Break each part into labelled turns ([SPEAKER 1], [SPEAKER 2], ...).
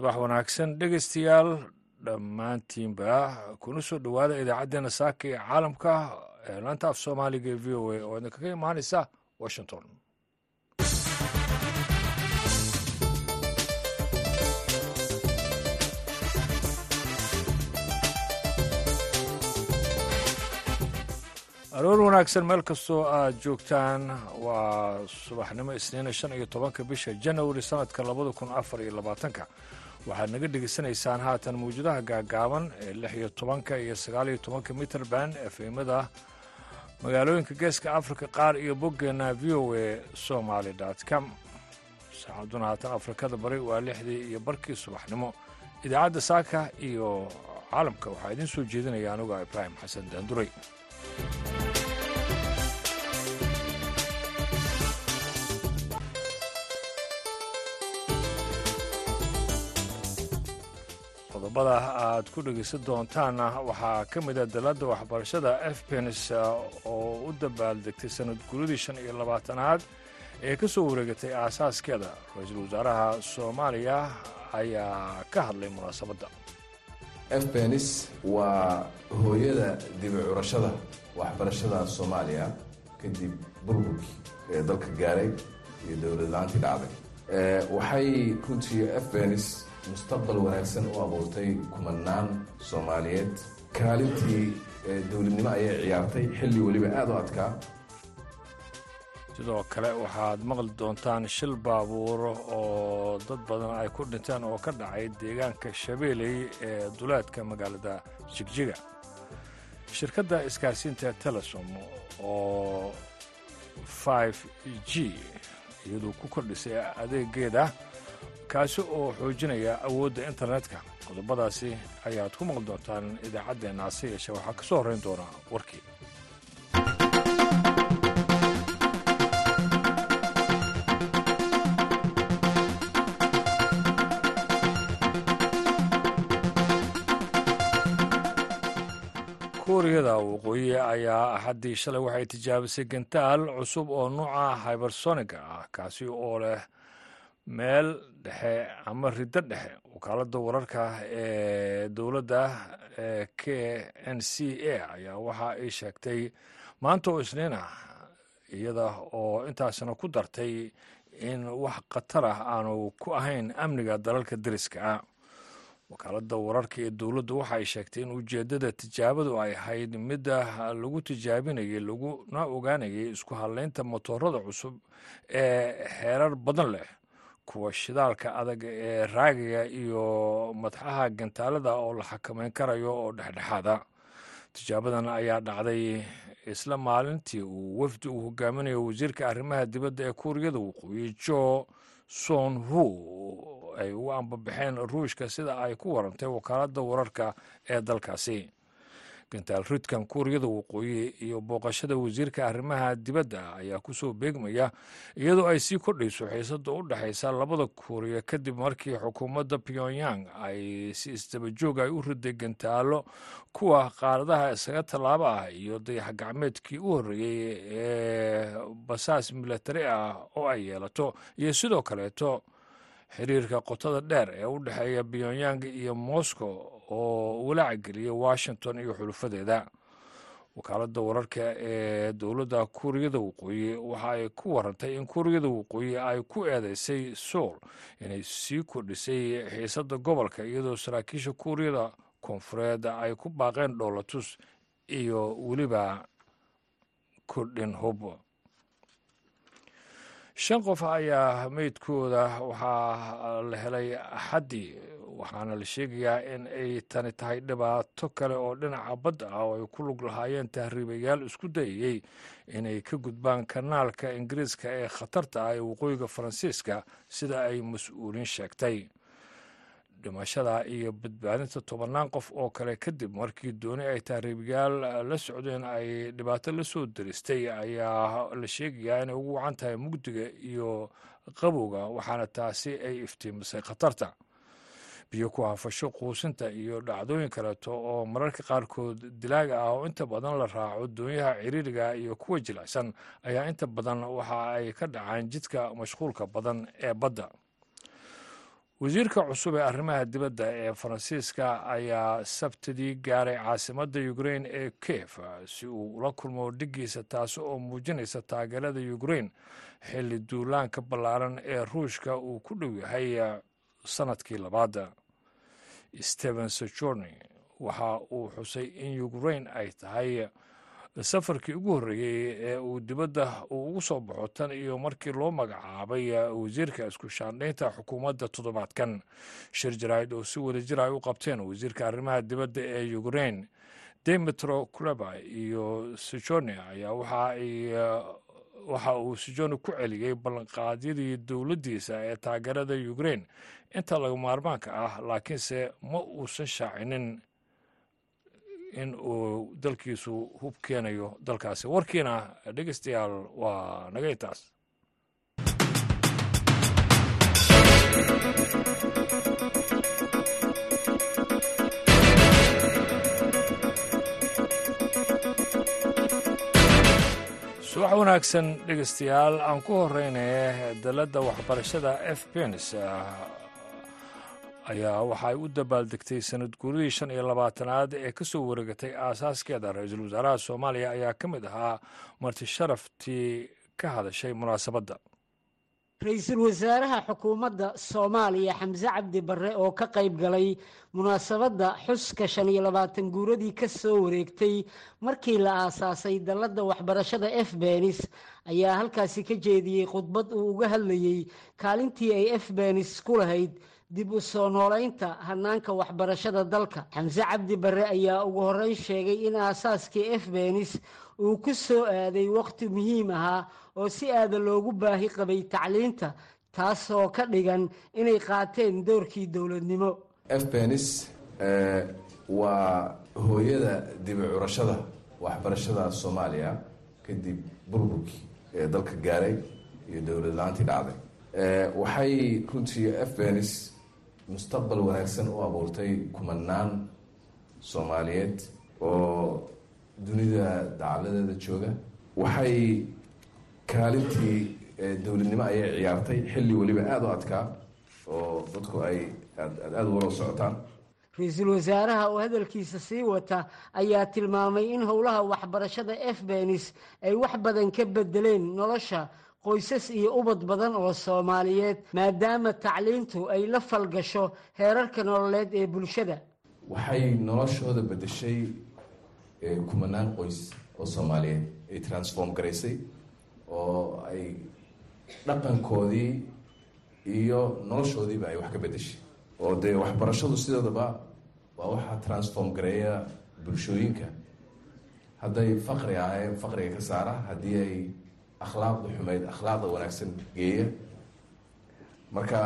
[SPEAKER 1] subax wanaagsan. Dhegeystayaal dhammaantiinba kuna soo dhowaada idaacaddeenna saaka ee caalamka ee laanta af soomaaliga ee v o a oo idinkaga imaanaysa washington. Aroor wanaagsan meel kastoo aad joogtaan. Waa subaxnimo isniina shan iyo tobanka bisha janawari sanadka labada kun afar iyo labaatanka waxaad naga dhegaysanaysaan haatan mawjadaha gaagaaban ee lix iyo tobanka iyo sagaal iyo tobanka mitrband efemada magaalooyinka geeska afrika qaar iyo boggeenna v o a somaly com. Saacaduna haatan afrikada bari waa lixdii iyo barkii subaxnimo. Idaacadda saaka iyo caalamka waxaa idiin soo jeedinaya anuga ibraahim xasan daanduray qodobada aad ku dhegaysan doontaanna waxaa ka mid a dalladda waxbarashada efbens oo u dabaaldegtay sanad guradii shan iyo labaatanaad ee ka soo wareegatay aasaaskeeda ra'iisul wasaaraha soomaaliya ayaa ka hadlay munaasabadda.
[SPEAKER 2] Efbenis waa hooyada dibi curashada waxbarashada soomaaliya kadib burburkii ee dalka gaaray iyo dowladla-aantii dhacday. Waxay runtii efbenis mustaqbal wanaagsan u abuurtay kumanaan soomaaliyeed. Kaalintii dowladnimo ayay ciyaartay. Xilli weliba aada u adkaa.
[SPEAKER 1] Sidoo kale waxaad maqli doontaan shil baabuur oo dad badan ay ku dhinteen oo ka dhacay deegaanka shabeeley ee duleedka magaalada jigjiga. Shirkadda isgaarsiinta telesom oo g iyaduu ku kordhisay adeegeeda kaasi oo xoojinaya awoodda internetka. Qodobadaasi ayaad ku maqli doontaan idaacaddeenna hase yeeshee waxaa ka soo horrayn doonaa warkii kuuriyada waqooyi ayaa axaddii shalay waxay tijaabisay gantaal cusub oo nuuca hybersoniga ah kaasi oo leh meel dhexe ama riddo dhexe wakaaladda wararka ee dowladda k n c a ayaa waxa ay sheegtay maanta oo isniin ah iyada oo intaasna ku dartay in wax khatar ah aanu ku ahayn amniga dalalka deriska. Ah wakaaladda wararka ee dowladdu waxa ay sheegtay in ujeeddada tijaabadu ay ahayd midda lagu tijaabinayay laguna ogaanayay isku hadlaynta motoorada cusub ee heerar badan leh kuwa shidaalka adag ee raagaya iyo madxaha gantaalada oo la xakamayn karayo oo dhexdhexaada. Tijaabadan ayaa dhacday isla maalintii uu wafdi uu hogaaminayo wasiirka arrimaha dibadda ee kuuriyada waqooyi jo son hu ay ugu ambabaxeen ruushka sida ay ku warantay wakaaladda wararka ee dalkaasi gantaal ridkan kuuriyada waqooyi iyo booqashada wasiirka arrimaha dibadda ayaa ku soo beegmaya iyadoo ay sii kordhayso xiisada u dhexaysa labada kuuriya kadib markii xukuumadda pyongyang ay si isdabajoog ay u riday gantaalo kuwa qaaradaha isaga tallaabo ah iyo dayax gacmeedkii u horreeyey ee basaas milatari ah oo ay yeelato iyo sidoo kaleeto xiriirka qotada dheer ee u dhexeeya pyongyang iyo moscow oo walaaca geliya washington iyo xulufadeeda wakaaladda wararka ee dowladda kuuriyada waqooyi waxa ay ku warantay in kuuriyada waqooyi ay ku eedeysay soul inay sii kordhisay xiisadda gobolka iyadoo saraakiisha kuuriyada koonfureed ay ku baaqeen dhoolatus iyo weliba kordhin hub shan qof ayaa meydkooda waxaa la helay axaddii waxaana la sheegayaa in ay tani tahay dhibaato kale oo dhinaca badda ah oo ay ku lug lahaayeen tahriibayaal isku dayayey inay ka gudbaan kanaalka ingiriiska ee khatarta ah ee waqooyiga faransiiska sida ay mas'uuliin sheegtay dhimashada iyo badbaadinta tobannaan qof oo kale kadib markii dooni ay tahriibayaal la socdeen ay dhibaato la soo diristay ayaa la sheegayaa inay ugu wacan tahay mugdiga iyo qabowga waxaana taasi ay iftiimisay khatarta. Biyo ku hafasho quusinta iyo dhacdooyin kaleeto oo mararka qaarkood dilaaga ah oo inta badan la raaco doonyaha ciriiriga iyo kuwa jilicsan ayaa inta badan waxa ay ka dhacaan jidka mashquulka badan ee badda wasiirka cusub ee arrimaha dibadda ee faransiiska ayaa sabtidii gaaray caasimadda ukrain ee kiev si uu ula kulmo dhigiisa taasi oo muujinaysa taageerada ukrain xilli duulaanka ballaaran ee ruushka uu ku dhow yahay sannadkii labaad. Stephen sejorni waxa uu xusay in ukrain ay tahay safarkii ugu horreeyey ee uu dibadda ugu soo baxo tan iyo markii loo magacaabay wasiirka isku shaandhaynta xukuumadda toddobaadkan. Shir jaraa'id oo si wada jir ay u qabteen wasiirka arrimaha dibadda ee ukrain demetro kuleba iyo sejoni ayaa waxa ay waxa uu sejoni ku celiyey ballanqaadyadii dowladdiisa ee taageerada ukrain inta laga maarmaanka ah laakiinse ma uusan shaacinin in uu dalkiisu hub keenayo dalkaasi. Warkiina dhegeystayaal waa naga intaas subax wanaagsan dhegeystayaal aan ku horeynaya dalladda waxbarashada f bens ayaa waxa ay u dabaaldegtay sanad guuridii shan iyo labaatanaad ee ka soo wareegatay aasaaskeeda ra'iisul wasaaraha soomaaliya ayaa ka mid ahaa marti sharaftii ka hadashay munaasabadda.
[SPEAKER 3] Ra'iisul wasaaraha xukuumadda soomaaliya xamse cabdi barre oo ka qayb galay munaasabadda xuska shan iyo labaatan guuradii ka soo wareegtay markii la aasaasay dalladda waxbarashada f benis ayaa halkaasi ka jeediyey khudbad uu uga hadlayey kaalintii ay f benis ku lahayd dib u soo noolaynta hanaanka waxbarashada dalka. Xamse cabdi barre ayaa ugu horreyn sheegay in aasaaskii f benis uu ku soo aaday waqti muhiim ahaa oo si aada loogu baahi qabay tacliinta taasoo ka dhigan inay qaateen doorkii dowladnimo.
[SPEAKER 2] F benis waa hooyada dibi curashada waxbarashada soomaaliya kadib burburkii ee dalka gaaray iyo dowlad la'aantii dhacday waxay runtii f benis mustaqbal wanaagsan u abuurtay kumanaan soomaaliyeed oo dunida dacaladeeda jooga. Waxay kaalintii dowladnimo ayay ciyaartay. Xilli weliba aada u adkaa oo dadku ay aada wala socotaan.
[SPEAKER 3] Ra'iisul wasaaraha oo hadalkiisa sii wata ayaa tilmaamay in howlaha waxbarashada f benis ay wax badan ka bedeleen nolosha qoysas iyo ubad badan oo soomaaliyeed maadaama tacliintu ay la falgasho heerarka nololeed ee bulshada.
[SPEAKER 2] Waxay noloshooda bedeshay kumanaan qoys oo soomaaliyeed. Ay transform garaysay oo ay dhaqankoodii iyo noloshoodiiba ay wax ka bedeshay oo dee waxbarashadu sidoodaba waa waxaa transform gareeya bulshooyinka. Hadday faqri ahayn faqriga ka saara haddii ay akhlaaqda xumeyd akhlaaqda wanaagsan geeya. Marka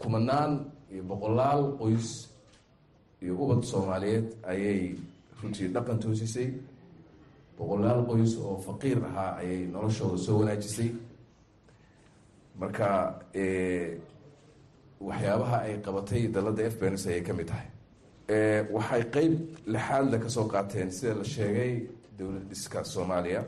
[SPEAKER 2] kumanaan iyo boqolaal qoys iyo ubad soomaaliyeed ayay runtii dhaqan toosisay. Boqolaal qoys oo faqiir ahaa ayay noloshooda soo wanaajisay. Marka waxyaabaha ay qabatay dalladda f bens ayay ka mid tahay. Waxay qeyb lixaadle ka soo qaateen sida la sheegay dowlad dhiska soomaaliya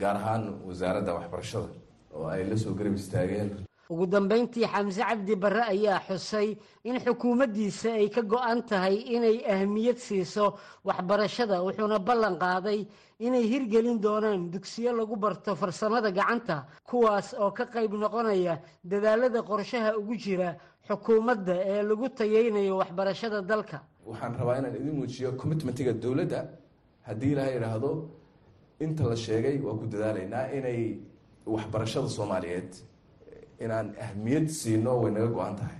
[SPEAKER 2] gaar ahaan wasaaradda waxbarashada oo ay la soo garab istaageen.
[SPEAKER 3] Ugu dambeyntii xamse cabdi barre ayaa xusay in xukuumaddiisa ay ka go-an tahay inay ahmiyad siiso waxbarashada wuxuuna ballan qaaday inay hirgelin doonaan dugsiyo lagu barto farsamada gacanta kuwaas oo ka qayb noqonaya dadaalada qorshaha ugu jira xukuumadda ee lagu tayeynayo waxbarashada dalka.
[SPEAKER 2] Waxaan rabaa inaan idin muujiyo commitmentiga dowladda. Haddii ilaha idhaahdo inta la sheegay waa ku dadaalaynaa inay waxbarashada soomaaliyeed inaan ahmiyad siino way naga go-an tahay.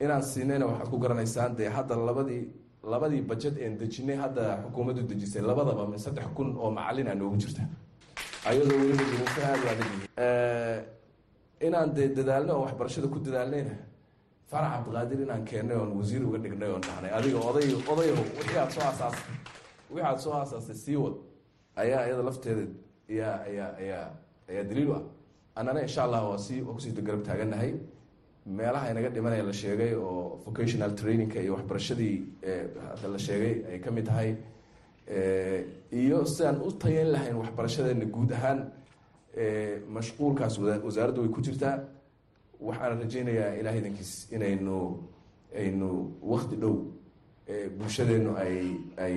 [SPEAKER 2] Inaan siinayna waxaad ku garanaysaan dee hadda labadii labadii bajet een dejinay hadda xukuumaddu dejisay labadaba saddex kun oo macalina noogu jirta. Ayadoo weliba duruufo aada u adag inaan dee dadaalno oo waxbarashada ku dadaalnayna farax cabdiqaadir inaan keennay oon wasiir uga dhignay oon dhahnay. Adiga oday odayo wixii aad soo aasaastay wixii aad soo aasaastay sii wad ayaa iyada lafteeda ayaa ayaa ayaa ayaa daliil u ah. Annana insha allah waa si waa ku sii garab taagannahay meelaha inaga dhimanaya la sheegay oo vocational trainingka iyo waxbarashadii hadda la sheegay ay ka mid tahay iyo sidaan u tayan lahayn waxbarashadeena guud ahaan mashquulkaas wasaaraddu way ku jirtaa. Waxaana rajeynayaa ilaah idankiis inaynu aynu wakti dhow bulshadeennu ay ay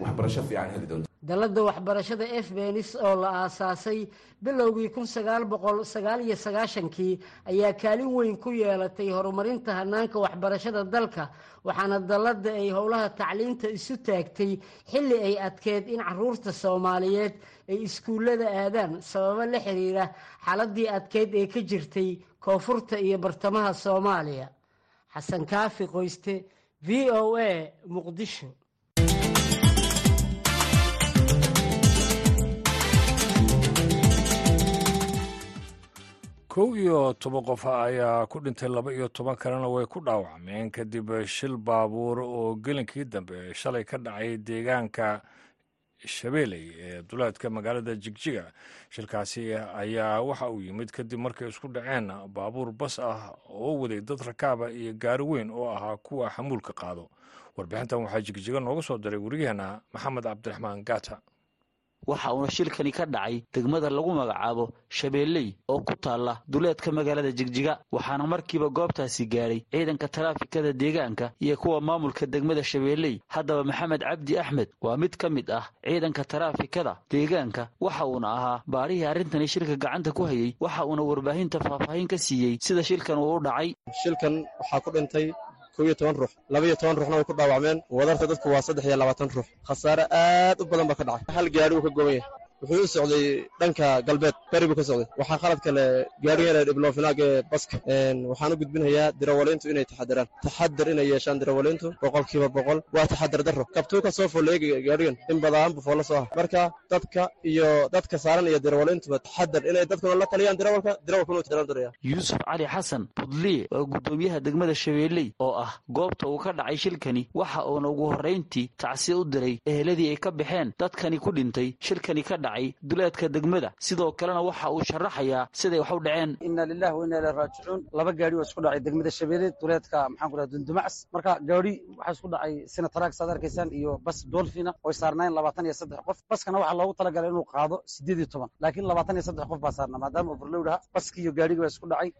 [SPEAKER 2] waxbarasho fiican heli doonto.
[SPEAKER 3] Dalladda waxbarashada efbenis oo la aasaasay bilowgii kun sagaal boqol sagaal iyo sagaashankii ayaa kaalin weyn ku yeelatay horumarinta hanaanka waxbarashada dalka waxaana dalladda ay howlaha tacliinta isu taagtay xilli ay adkeed in carruurta soomaaliyeed ay iskuullada aadaan sababo la xiriira xaaladii adkeyd ee ka jirtay koonfurta iyo bartamaha soomaaliya. Xasan kaafi qoyste v o a muqdisho
[SPEAKER 1] kow iyo toban qof ayaa ku dhintay laba iyo toban kalena way ku dhaawacmeen kadib shil baabuur oo gelinkii dambe shalay ka dhacay deegaanka shabeeley ee duleedka magaalada jigjiga. Shilkaasi ayaa waxa uu yimid kadib markay isku dhaceen baabuur bas ah oo waday dad rakaaba iyo gaari weyn oo ahaa kuwa xamuulka qaado. Warbixintan waxaa jigjiga nooga soo diray werigeena maxamed cabdiraxmaan gaata
[SPEAKER 4] waxa uuna shilkani ka dhacay degmada lagu magacaabo shabeelley oo ku taalla duleedka magaalada jigjiga. Waxaana markiiba goobtaasi gaadhay ciidanka taraafikada deegaanka iyo kuwa maamulka degmada shabeelley haddaba maxamed cabdi axmed waa mid ka mid ah ciidanka taraafikada deegaanka. Waxa uuna ahaa baarihii arrintani shilka gacanta ku hayey waxa uuna warbaahinta faahfaahin ka siiyey sida shilkan uu u dhacay.
[SPEAKER 5] Shilkan waxaa ku dhintay kow iyo toban ruux laba iyo toban ruuxna way ku dhaawacmeen. Wadarta dadku waa saddex iyo labaatan ruux. Khasaare aad u badan baa ka dhacay. Hal gaari uu ka gooban yahay wuxuu u socday dhanka galbeed beri buu ka socday. Waxaa khalad kale gaarigeena dhiblofinaag ee baska waxaan u gudbinayaa dirawaliintu inay taxadiraan taxadir inay yeeshaan dirawaliintu boqolkiiba boqol. Waa taxadir darro. Kabtuu ka soo folleegay gaarigan in badaan buu foollo soo ah. Marka dadka iyo dadka saaran iyo dirawaliintuba taxadir inay dadkuna la taliyaan dirawalka taxadir diraya
[SPEAKER 4] yuusuf cali xasan budliye oo guddoomiyaha degmada shabeelley oo ah goobta uu ka dhacay shilkani waxa uuna ugu horrayntii tacsi u diray eheladii ay ka baxeen dadkani ku dhintay shilkani ka dhacay duleedka degmada. Sidoo kalena waxa uu sharaxayaa siday wax u dhaceen.
[SPEAKER 6] Inna lilahi wa inna raajicuun. Laba gaari oo isku dhacay degmada shabeelleed duleedka maxaan ku dhaha dundumacs marka gaari waxaa isku dhacay sinataraag saad arkaysaan iyo bas dolfina oy saarnayn labaatan iyo saddex qof. Baskana waxaa loogu talagalay inuu qaado siddeed iyo toban. Laakiin labaatan iyo saddex qof baa saarna maadaama overload aha baskii iyo gaarigii baa isku dhacay.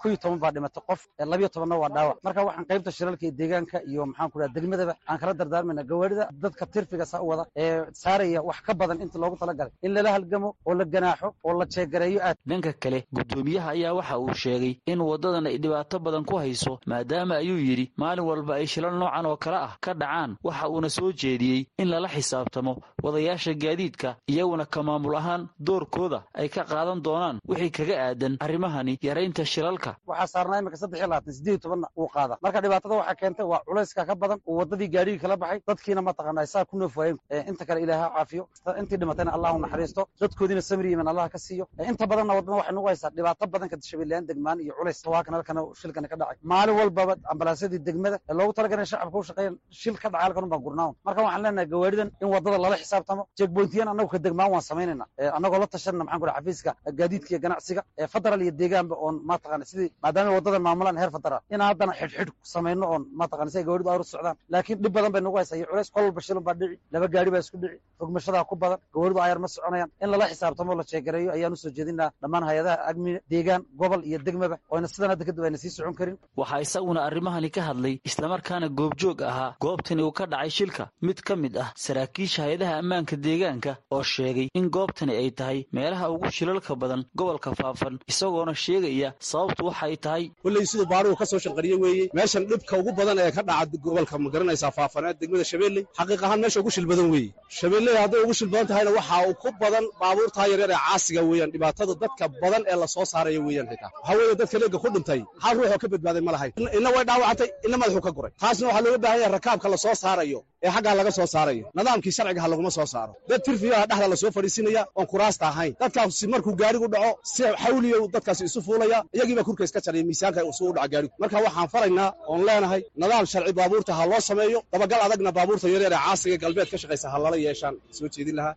[SPEAKER 6] Kow iyo toban baa dhimatay qof. Labiyo tobanna waa dhaawac. Marka waxaan qaybta shiralka iyo deegaanka iyo maxaan ku dhaha degmadaba aan kala dardaarmayna gawaarida. Dadka tirfiga saa u wada ee saaraya wax ka badan inta loogu talagalay in lala halgamo oo la ganaaxo oo la jeegareeyo aad.
[SPEAKER 4] Dhanka kale guddoomiyaha ayaa waxa uu sheegay in waddadan ay dhibaato badan ku hayso maadaama ayuu yidhi maalin walba ay shilal noocan oo kale ah ka dhacaan waxa uuna soo jeediyey in lala xisaabtamo wadayaasha gaadiidka iyaguna ka maamul ahaan doorkooda ay ka qaadan doonaan wixii kaga aadan arrimahani yaraynta shilalka.
[SPEAKER 6] Waxaa saarnaa imika saddex iyo labaatan siddeed iyo tobanna uu qaada marka dhibaatada waxaa keentay waa culayska ka badan uu waddadii gaarigii kala baxay dadkiina mataqaanaa saa ku noof waayeen inta kale ilaaha caafiyo intii dhimatayna allahu naxariisto dadkoodiina samri iman allah ka siiyo. Inta badanna waddana waxay nagu haysaa dhibaato badan ka shabeellayaan degmaan iyo culays. Waakan halkana shilkana ka dhacay. Maalin walbaba ambalaasyadii degmada ee loogu talagalay shacabka u shaqeeyan shil ka dhacay halkan un baan gurnaawn. Marka waxaan leenahay gawaaridan in waddada lala xisaabtamo jeegboyntiyan annagu ka degmaan waan samaynayna annagoo la tashanna maxaan ku xafiiska gaadiidka iyo ganacsiga ee federal iyo deegaanba oon mataqana sidii maadaama waddadan maamulaan heer federal inaan haddana xidhxidh samayno oon mataqana si ay gawaaridu aru socdaan. Laakiin dhib badan bay nagu haysaa iyo culays kol walba shilun baa dhici laba gaari baa isku dhici rogmashadaa ku badan gawaaridu ayar ma soconayaan. In lala xisaabtamo la jeegareeyo ayaan u soo jeedinaa dhammaan hay'adaha agmine deegaan gobol iyo degmaba. Oyna sidan hadda kadib ayna sii socon karin.
[SPEAKER 4] Waxaa isaguna arrimahani ka hadlay islamarkaana goobjoog ahaa goobtani uu ka dhacay shilka. Mid ka mid ah saraakiisha hay'adaha ammaanka deegaanka oo sheegay in goobtani ay tahay meelaha ugu shilalka badan gobolka faafan isagoona sheegaya sababtu waxay tahay
[SPEAKER 7] kolley siduu baarigu ka soo shanqariye weeye. Meeshan dhibka ugu badan ee ka dhaca gobolka ma garanaysaa faafaneed degmada shabeelley xaqiiq ahaan meesha ugu shil badan weeye. Shabeelley hadday ugu shil badan tahayna waxaa ku badan baabuurtaa yaryar ee caasiga weeyaan dhibaatada dadka badan ee la soo saaraya weeyaan xitaa. Waxaa weeye dadka leega ku dhintay hal ruux oo ka badbaaday ma lahayn. Inna way dhaawactay inna madaxuu ka guray. Taasna waxaa looga baahan yahay rakaabka la soo saarayo ee xaggaa laga soo saarayo. Nidaamkii sharcigaha laguma soo saaro. Dad tirfiyaha dhexda la soo fadhiisinaya oon kuraasta ahayn. Dadkaasi markuu gaarigu dhaco si xawliya dadkaasi isu fuulaya iyagiibaa kurka iska jaraya miisaanka suu dhaca gaarigu. Marka waxaan faraynaa oon leenahay nidaam sharci baabuurta ha loo sameeyo dabagal adagna baabuurta yaryar ee caasiga galbeed ka shaqaysa ha lala yeeshaan. Soo jeedin lahaa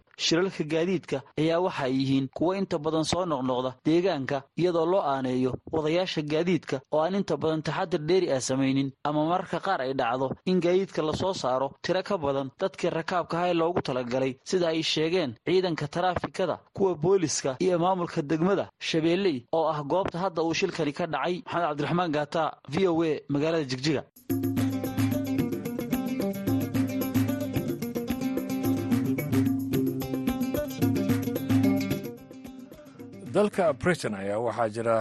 [SPEAKER 4] gaadiidka ayaa waxa yihiin kuwo inta badan soo noqnoqda deegaanka iyadoo loo aaneeyo wadayaasha gaadiidka oo aan inta badan taxadir dheeri ah samaynin ama mararka qaar ay dhacdo in gaadiidka la soo saaro tiro ka badan dadkii rakaabkaha ee loogu talagalay sida ay sheegeen ciidanka taraafikada kuwa booliska iyo maamulka degmada shabeelley oo ah goobta hadda uu shilkani ka dhacay. Maxamed cabdiraxmaan gaata v o a magaalada jigjiga
[SPEAKER 1] dalka britain ayaa waxaa jira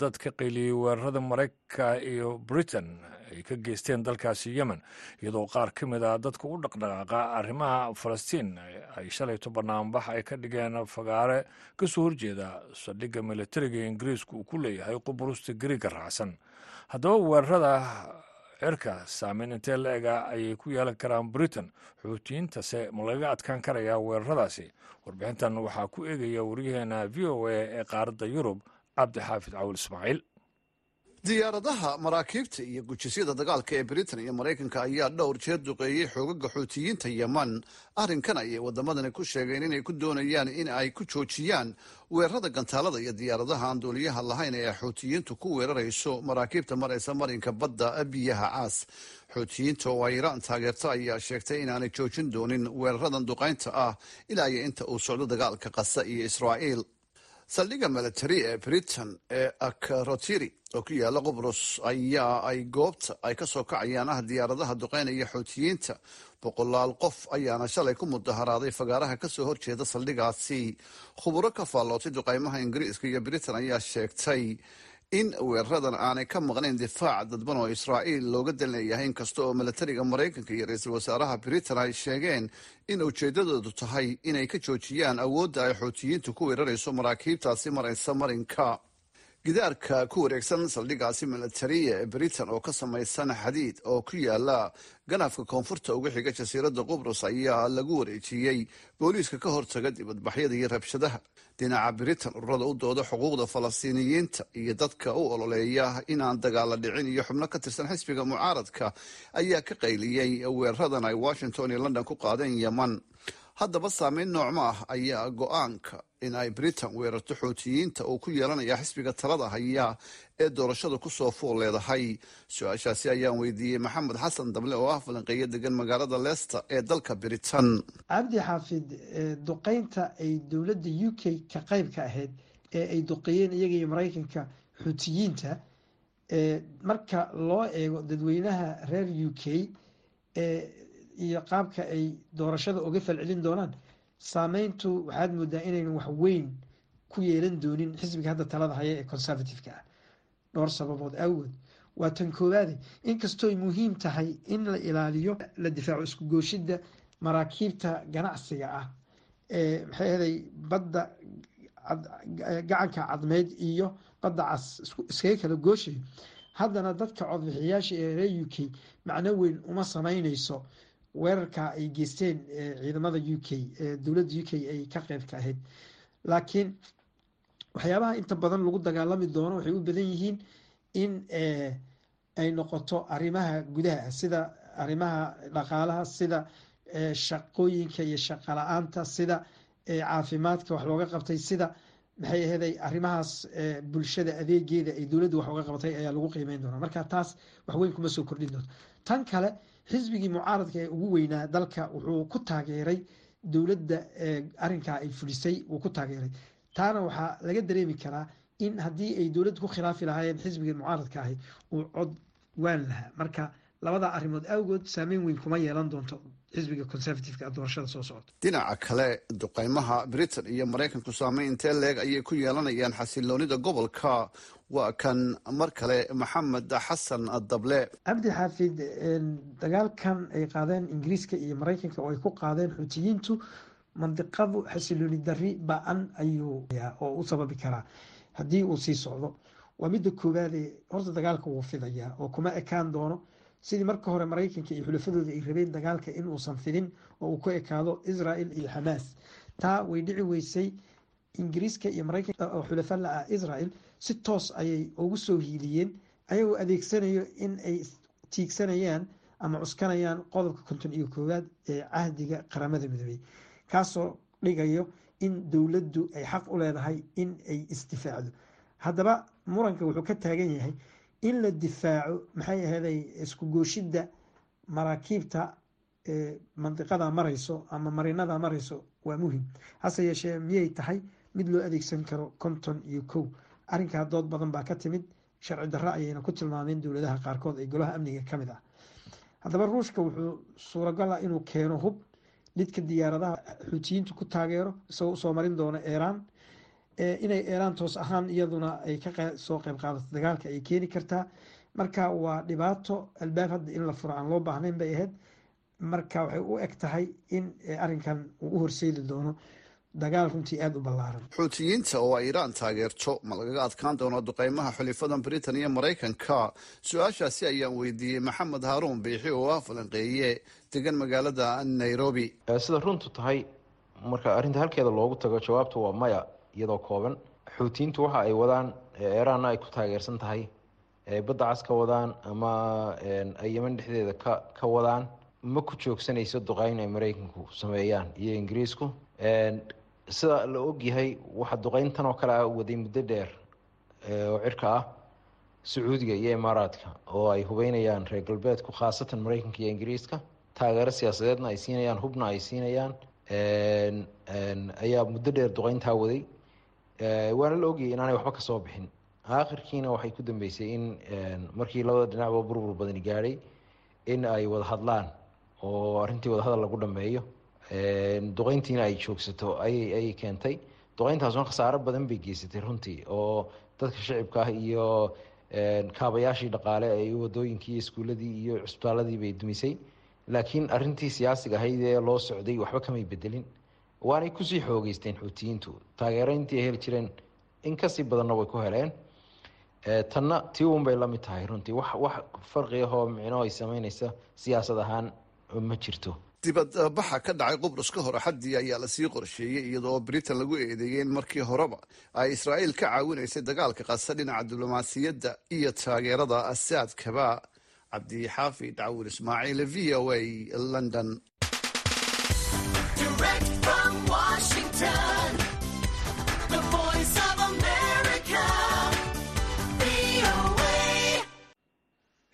[SPEAKER 1] dad ka qayliyey weerarada maraykanka iyo britain ay ka geysteen dalkaasi yemen iyadoo qaar ka mid ah dadka u dhaqdhaqaaqa arrimaha falastiin ay shalayto banaanbax ay ka dhigeen fagaare ka soo horjeeda saldhigga militariga ingiriiska uu ku leeyahay qubrusta gariga raacsan. Haddaba weerarada cirka saameyn intee la ega ayay ku yeelan karaan britain. Xuutiyiintase ma lagaga adkaan karayaa weeraradaasi. Warbixintan waxaa ku eegaya waryaheena v o a ee qaaradda yurub cabdixaafid cawil ismaaciil
[SPEAKER 8] diyaaradaha maraakiibta iyo gujisyada dagaalka ee britain iyo maraykanka ayaa dhowr jeer duqeeyey xoogaga xuutiyiinta yeman arrinkan ayay wadamadani ku sheegeen inay ku doonayaan in ay ku joojiyaan weerarada gantaalada iyo diyaaradaha aan duuliyaha lahayn ee xuutiyiintu ku weerarayso maraakiibta maraysa marinka badda biyaha caas xuutiyiinta oo ay iraan taageerta ayaa sheegtay inaanay joojin doonin weeraradan duqaynta ah ilaa iyo inta uu socdo dagaalka qasa iyo israa'iil saldhigga milatari ee britain ee akarotiri oo ku yaalla qubrus ayaa ay goobta ay ka soo kacayaan ah diyaaradaha duqeynaya xuutiyiinta boqolaal qof ayaana shalay ku mudaharaaday fagaaraha ka soo horjeeda saldhigaasi. Khuburo ka faallootay duqeymaha ingiriiska iyo britain ayaa sheegtay in weeraradan aanay ka maqnayn difaac dadban oo israa'iil looga dan leeyahay inkasta oo milatariga maraykanka iyo ra'iisul wasaaraha britain ay sheegeen in ujeedadoodu tahay inay ka joojiyaan awoodda ay xuutiyiintu ku weerarayso maraakiibtaasi maraysa marinka gidaarka ku wareegsan saldhigaasi milatariya ee britain oo ka samaysan xadiid oo ku yaalla ganafka koonfurta uga xiga jasiiradda qubrus ayaa lagu wareejiyey booliiska ka hortaga dibadbaxyada iyo rabshadaha. Dhinaca britain ururada u dooda xuquuqda falastiiniyiinta iyo dadka u ololeeya inaan dagaala dhicin iyo xubno ka tirsan xisbiga mucaaradka ayaa ka qayliyey weeraradan ay washington iyo london ku qaadeen yeman haddaba saameyn noocma ah ayaa go'aanka in ay britain weerarto xuutiyiinta uu ku yeelanaya xisbiga talada haya ee doorashada ku soo fool leedahay. Su'aashaasi ayaan weydiiyey maxamed xasan dable oo ah falanqeeyo degan magaalada leicester ee dalka britain.
[SPEAKER 9] Cabdi xaafid duqeynta ay dowladda u k ka qayb ka ahayd ee ay duqeeyeen iyaga iyo maraykanka xuutiyiinta marka loo eego dadweynaha reer u k iyo qaabka ay doorashada uga falcelin doonaan saameyntu waxaad moodaa inaynu wax weyn ku yeelan doonin xisbiga hadda talada haya ee conservative-ka ah. Dhowr sababood awgood. Waa tan koowaade inkastooy muhiim tahay in la ilaaliyo la difaaco isku gooshida maraakiibta ganacsiga ah ee maxay ahaday badda gacanka cadmeyd iyo badda cas iskaga kala gooshayo haddana dadka codbixiyaasha ee reer u k macno weyn uma sameyneyso weerarka ay geysteen ciidamada u k dowladda u k ay ka qeyb ka ahayd. Laakiin waxyaabaha inta badan lagu dagaalami doono waxay u badan yihiin in ay noqoto arrimaha gudaha sida arrimaha dhaqaalaha sida shaqooyinka iyo shaqo la'aanta sida caafimaadka wax looga qabtay sida maxay aheeday arrimahaas bulshada adeegeeda ay dowladda wax uga qabatay ayaa lagu qiimeyn doonaa. Marka taas wax weyn kuma soo kordhin doonto. Tan kale xisbigii mucaaradka ee ugu weynaa dalka wuxuu ku taageeray dowladda arrinkaa ay fulisay wuu ku taageeray. Taana waxaa laga dareemi karaa in haddii ay dowladda ku khilaafi lahaayeen xisbigii mucaaradka ahi uu cod waan lahaa. Marka labada arrimood awgood saameyn weyn kuma yeelan doonto xisbiga conservativeka doorashada soo socota.
[SPEAKER 8] Dhinaca kale duqeymaha britain iyo maraykanku saameyn intee leeg ayay ku yeelanayaan xasiloonida gobolka. Waa kan mar kale maxamed xasan dable
[SPEAKER 9] cabdi xaafid dagaalkan ay qaadeen ingiriiska iyo maraykanka oo ay ku qaadeen xuutiyiintu mandiqadu xasilooni dari ba'an ayuu oo u sababi karaa haddii uu sii socdo. Waa midda koowaade horta dagaalka wuu fidayaa oo kuma ekaan doono sidii marka hore maraykanka iyo xulafadooda ay rabeen dagaalka inuusan fidin oo uu ku ekaado israel iyo xamaas taa way dhici weysay ingiriiska iyo maraykanka oo xulafa la ah israel si toos ayay ugu soo hiiliyeen ayagoo adeegsanayo in ay tiigsanayaan ama cuskanayaan qodobka konton iyo koowaad ee cahdiga qaramada midoobey kaasoo dhigayo in dowladdu ay xaq u leedahay in ay isdifaacdo. Haddaba muranka wuxuu ka taagan yahay in la difaaco maxay aheeday isku gooshidda maraakiibta mandiqada marayso ama marinada marayso waa muhiim hase yeeshee miyay tahay mid loo adeegsan karo konton iyo kow? Arrinkaa dood badan baa ka timid. Sharci darro ayayna ku tilmaameen dowladaha qaarkood ee golaha amniga ka mid ah. Haddaba ruushka wuxuu suuragal ah inuu keeno hub. Lidka diyaaradaha xuutiyiintu ku taageero isagoo u soo marin doono iiraan inay eeraan toos ahaan iyaduna ay ka soo qeyb qaadato dagaalka ay keeni kartaa marka waa dhibaato albaab hadda in la furo aan loo baahnayn bay ahayd. Marka waxay u eg tahay in arrinkan uu u horseedi doono dagaal runtii aada u ballaaran.
[SPEAKER 8] Xuutiyiinta oo ay iiraan taageerto ma lagaga adkaan doono duqeymaha xulifada britain iyo maraykanka. Su'aashaasi ayaan weydiiyey maxamed haaruun biixi oo ah falanqeeye degan magaalada nairobi.
[SPEAKER 10] Sida runtu tahay marka arrinta halkeeda loogu tago jawaabtu waa maya iyadoo kooban. Xuutiyiintu waxa ay wadaan eeraanna ay ku taageersan tahay badda cas ka wadaan ama ay yeman dhexdeeda ka ka wadaan. Ma ku joogsanayso duqeyn ay maraykanku sameeyaan iyo ingiriisku? Sida la ogyahay waxa duqeyntan oo kale ah waday muddo dheer oo cirka ah sacuudiga iyo imaaraadka oo ay hubeynayaan reer galbeedku khaasatan maraykanka iyo ingiriiska. Taageero siyaasadeedna ay siinayaan hubna ay siinayaan. Ayaa muddo dheer duqeyntaa waday waana la ogyahay inaanay waxba ka soo bixin. Aakhirkiina waxay ku dambeysay in markii labada dhinacba burbur badani gaadhay in ay wada hadlaan oo arrintii wadahadal lagu dhameeyo. Duqeyntiina ay joogsato ayay keentay. Duqeyntaasuna khasaaro badan bay geysatay runtii oo dadka shicibka ah iyo kaabayaashii dhaqaale ee wadooyinkii iyo iskuuladii iyo cusbitaaladii bay dumisay. Laakiin arrintii siyaasiga ahayd ee loo socday waxba kamay bedelin waanay ku sii xoogeysteen xuutiyiintu taageero intii heli jireen in ka sii badanna way ku heleen. Tanna tii uun bay la mid tahay runtii. Wax wax farqi ahoo micno ay sameynaysa siyaasad ahaan ma jirto.
[SPEAKER 8] Dibadbaxa ka dhacay qubrus ka hor axaddii ayaa la sii qorsheeyey iyadoo britain lagu eedeeyey in markii horeba ay israa'iil ka caawinaysay dagaalka qasa dhinaca diblomaasiyadda iyo taageerada asaadkaba cabdixaafid cawil ismaaciil v o a london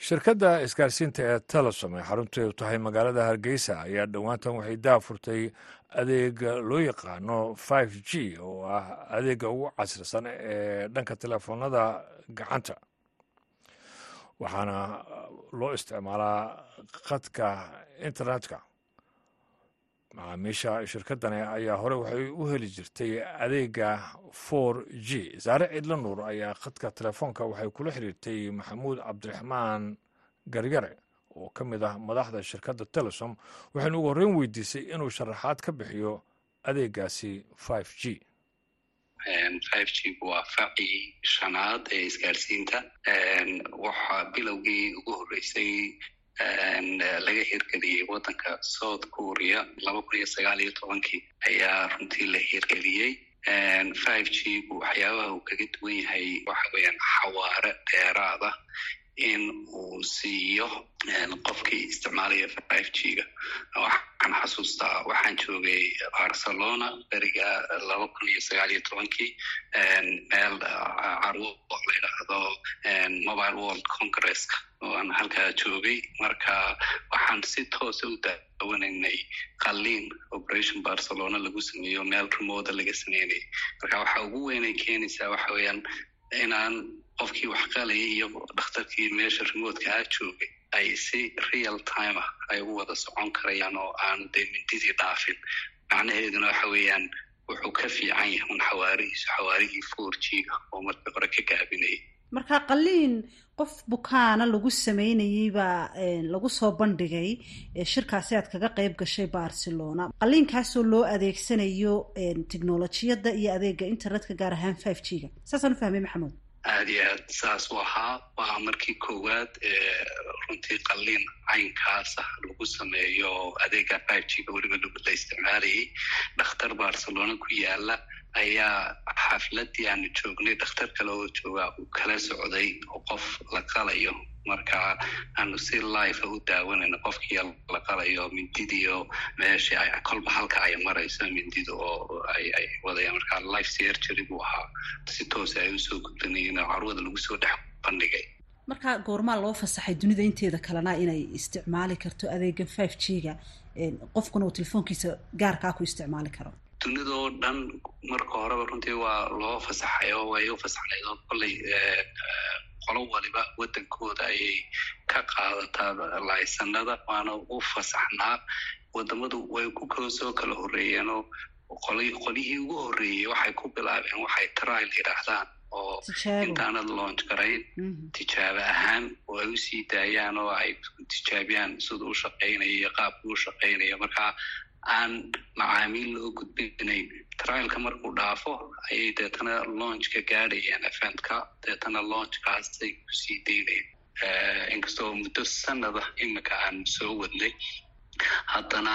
[SPEAKER 1] shirkadda isgaarsiinta ee telesom ee xarunteedu tahay magaalada hargeysa ayaa dhowaantan waxay daafurtay adeega loo yaqaano five g oo ah adeega ugu casrisan ee dhanka telefoonada gacanta. Waxaana loo isticmaalaa khadka internetka macaamiisha shirkaddani ayaa hore waxay u heli jirtay adeega for g. Saare cidlo nuur ayaa khadka telefoonka waxay kula xiriirtay maxamuud cabdiraxmaan garyare oo ka mid ah madaxda shirkadda telesom waxaynu ugu horreyn weydiisay inuu sharaxaad ka bixiyo adeegaasi five g.
[SPEAKER 11] Five g waa facii shanaad ee isgaarsiinta. Waxaa bilowgii ugu horreysay laga hirgeliyey waddanka south korea laba kun iyo sagaal iyo tobankii ayaa runtii la hirgeliyey. Five g gu waxyaabaha uu kaga duwan yahay waxa weeyaan xawaare dheeraada in uu siiyo qofkii isticmaalaya five g ga waxaan xasuustaa waxaan joogay barcelona beriga laba kun iyo sagaal iyo tobankii meel carwo la yidhaahdo mobile world congresska oo aan halkaa joogay. Marka waxaan si toosa u daawanaynay qaliin operation barcelona lagu sameeyo meel remoda laga sameynayay marka waxa ugu weynay keenaysaa waxa weeyaan inaan qofkii wax qalayay iyo dhakhtarkii meesha remotka ah joogay ay si real time ah ay u wada socon karayaan oo aanu dee mindidii dhaafin. Macnaheeduna waxa weeyaan wuxuu ka fiican yahay un xawaarihiisu xawaarihii four g oo markii hore ka gaabinayay.
[SPEAKER 12] Marka qaliin qof bukaana lagu sameynayey baa lagu soo bandhigay shirkaasi aad kaga qeyb gashay barcelona. Qaliinkaasoo loo adeegsanayo technolojiyadda iyo adeega internetka gaar ahaan five g ga saasaan u fahmay maxamuud?
[SPEAKER 11] Aada iyo aad saas u ahaa. Waa markii koowaad runtii qaliin caynkaas ah lagu sameeyo adeega five g ga weliba la isticmaalayay dhakhtar barcelona ku yaalla ayaa xafladii aanu joognay dhakhtar kale oo joogaa uu kala socday oo qof la qalayo. Marka aanu si life u daawanayno qofkii la qalayo mindidiio meesha kolba halka ay marayso mindida oo ay ay wadayaan. Marka life surgery buu ahaa. Si toosa ay u soo gudbanayeen oo carwada lagu soo dhex bandhigay.
[SPEAKER 12] Marka goormaa loo fasaxay dunida inteeda kalena inay isticmaali karto adeegan five g ga qofkuna uu telefoonkiisa gaarkaa ku isticmaali karo
[SPEAKER 11] dunidoo dhan marka horeba runtii waa loo fasaxay oo way u fasaxnayd oo kolley qolo waliba waddankooda ayay ka qaadataa laysanada waana u fasaxnaa. Wadamadu way ku soo kala horreeyeenoo qolyihii ugu horreeyey waxay ku bilaabeen waxay trial yidhaahdaan oo intaanad launch garayn. Tijaabo ahaan oo ay u sii daayaan oo ay tijaabiyaan siduu u shaqaynayo iyo qaabkuu u shaqaynayo marka aan macaamiil loo gudbinayn trialka markuu dhaafo ayay deetana launchka gaadhayeen eventka. Deetana launchkaasay ku sii daynayeen inkastoo muddo sanada imika aan soo wadnay. Haddana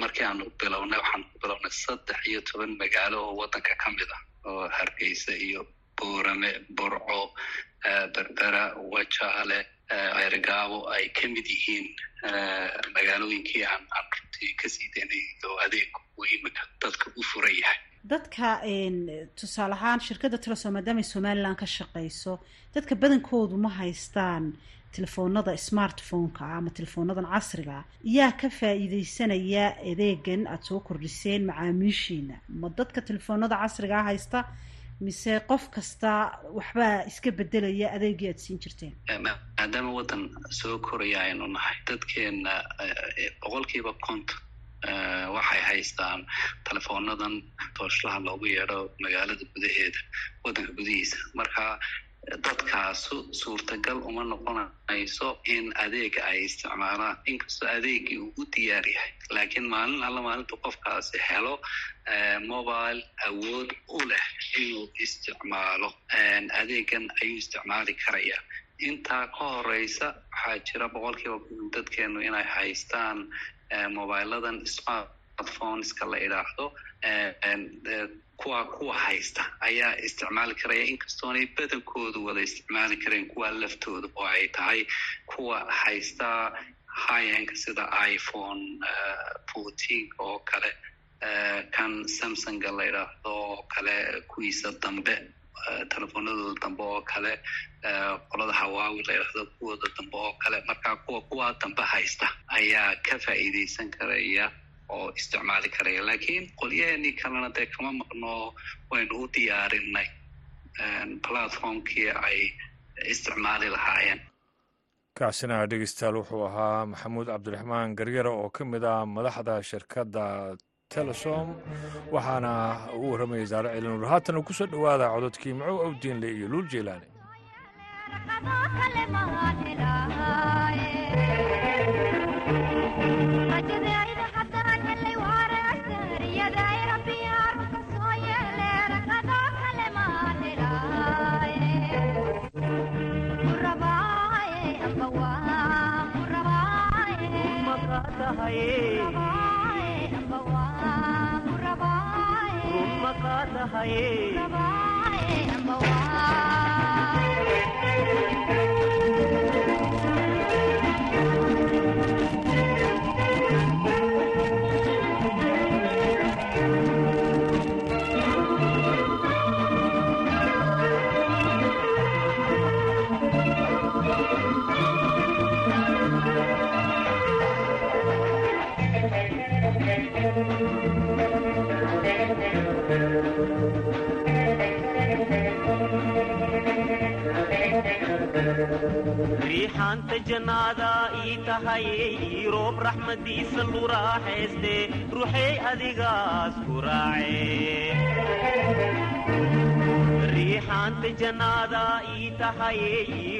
[SPEAKER 11] markii aanu bilownay waxaanu ku bilownay saddex iyo toban magaalo oo waddanka ka mid ah oo hargeysa iyo boorame borco berbera wajaale ceergaabo ay ka mid yihiin magaalooyinkii aan aan runtii ka sii daynay oo adeegu uu imika dadka u furan yahay.
[SPEAKER 12] Dadka tusaale ahaan shirkadda telesom maadaamay somalilan ka shaqeyso dadka badankoodu ma haystaan telefoonada smartphone-ka ama telefoonadan casriga yaa ka faa-iideysanaya adeegan aada soo kordhiseen macaamiishiina. Ma dadka telefoonada casrigaa haysta mise qof kasta waxbaa iska bedelaya adeegii aada siin jirteen?
[SPEAKER 11] Maadaama waddan soo koraya aynu nahay. Dadkeena boqolkiiba konton waxay haystaan telefoonadan tooshlaha loogu yeedho magaalada gudaheeda waddanka gudihiisa. Marka dadkaasu suurtagal uma noqonayso in adeega ay isticmaalaan. Inkastoo adeegii uu u diyaar yahay laakiin maalin alla maalintu qofkaasi helo mobile awood u leh inuu isticmaalo. Adeegan ayuu isticmaali karaya intaa ka horeysa waxaa jira boqolkiiba dadkeenu inay haystaan mobiladan smartphoneska la idhaahdo kuwa kuwa haysta. Ayaa isticmaali karaya inkastoonay badankoodu wada isticmaali kareen kuwa laftooda oo ay tahay kuwa haysta highenka sida iphone fourteen oo kale kan samsunga la idhaahdo oo kale kuwiisa dambe telefoonadooda dambe oo kale qolada hawaawi la idhaahdo kuwooda dambe oo kale. Marka kuwa kuwa dambe haysta ayaa ka faa'iideysan karaya oo isticmaali karaya laakiin qolyaheenii kalena dee kama maqno waynu u diyaarinay platformkii ay isticmaali lahaayeen.
[SPEAKER 1] Kaasina dhegeystayaal wuxuu ahaa maxamuud cabdiraxmaan garyare oo ka mid ah madaxda shirkadda telesom waxaana uu warramayay saare ciilanuur haatana ku soo dhowaada cododkii macow awdiinle iyo luul jeylaani
[SPEAKER 13] riixaanta jannaada ii tahay roob raxmadiisa lu raaxayste ruuxey adigaas ku raaceeriixaanta jannaada ii tahay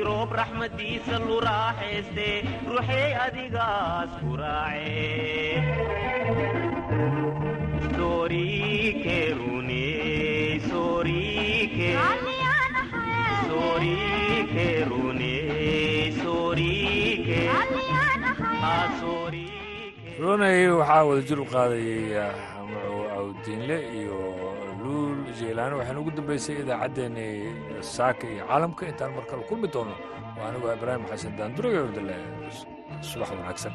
[SPEAKER 13] roob raxmadiisa lu raaxayste ruuxey adigaas ku raace soorikerune soorike
[SPEAKER 1] runay waxaa wada jir u qaadayay macow awdiinle iyo luul jeylaani waxaynu ugu dambeysay idaacaddeenni saaka iyo caalamka intaan mar kale kulmi doono. Waa anigoo ibraahim xasan daanduraga abdale subax wanaagsan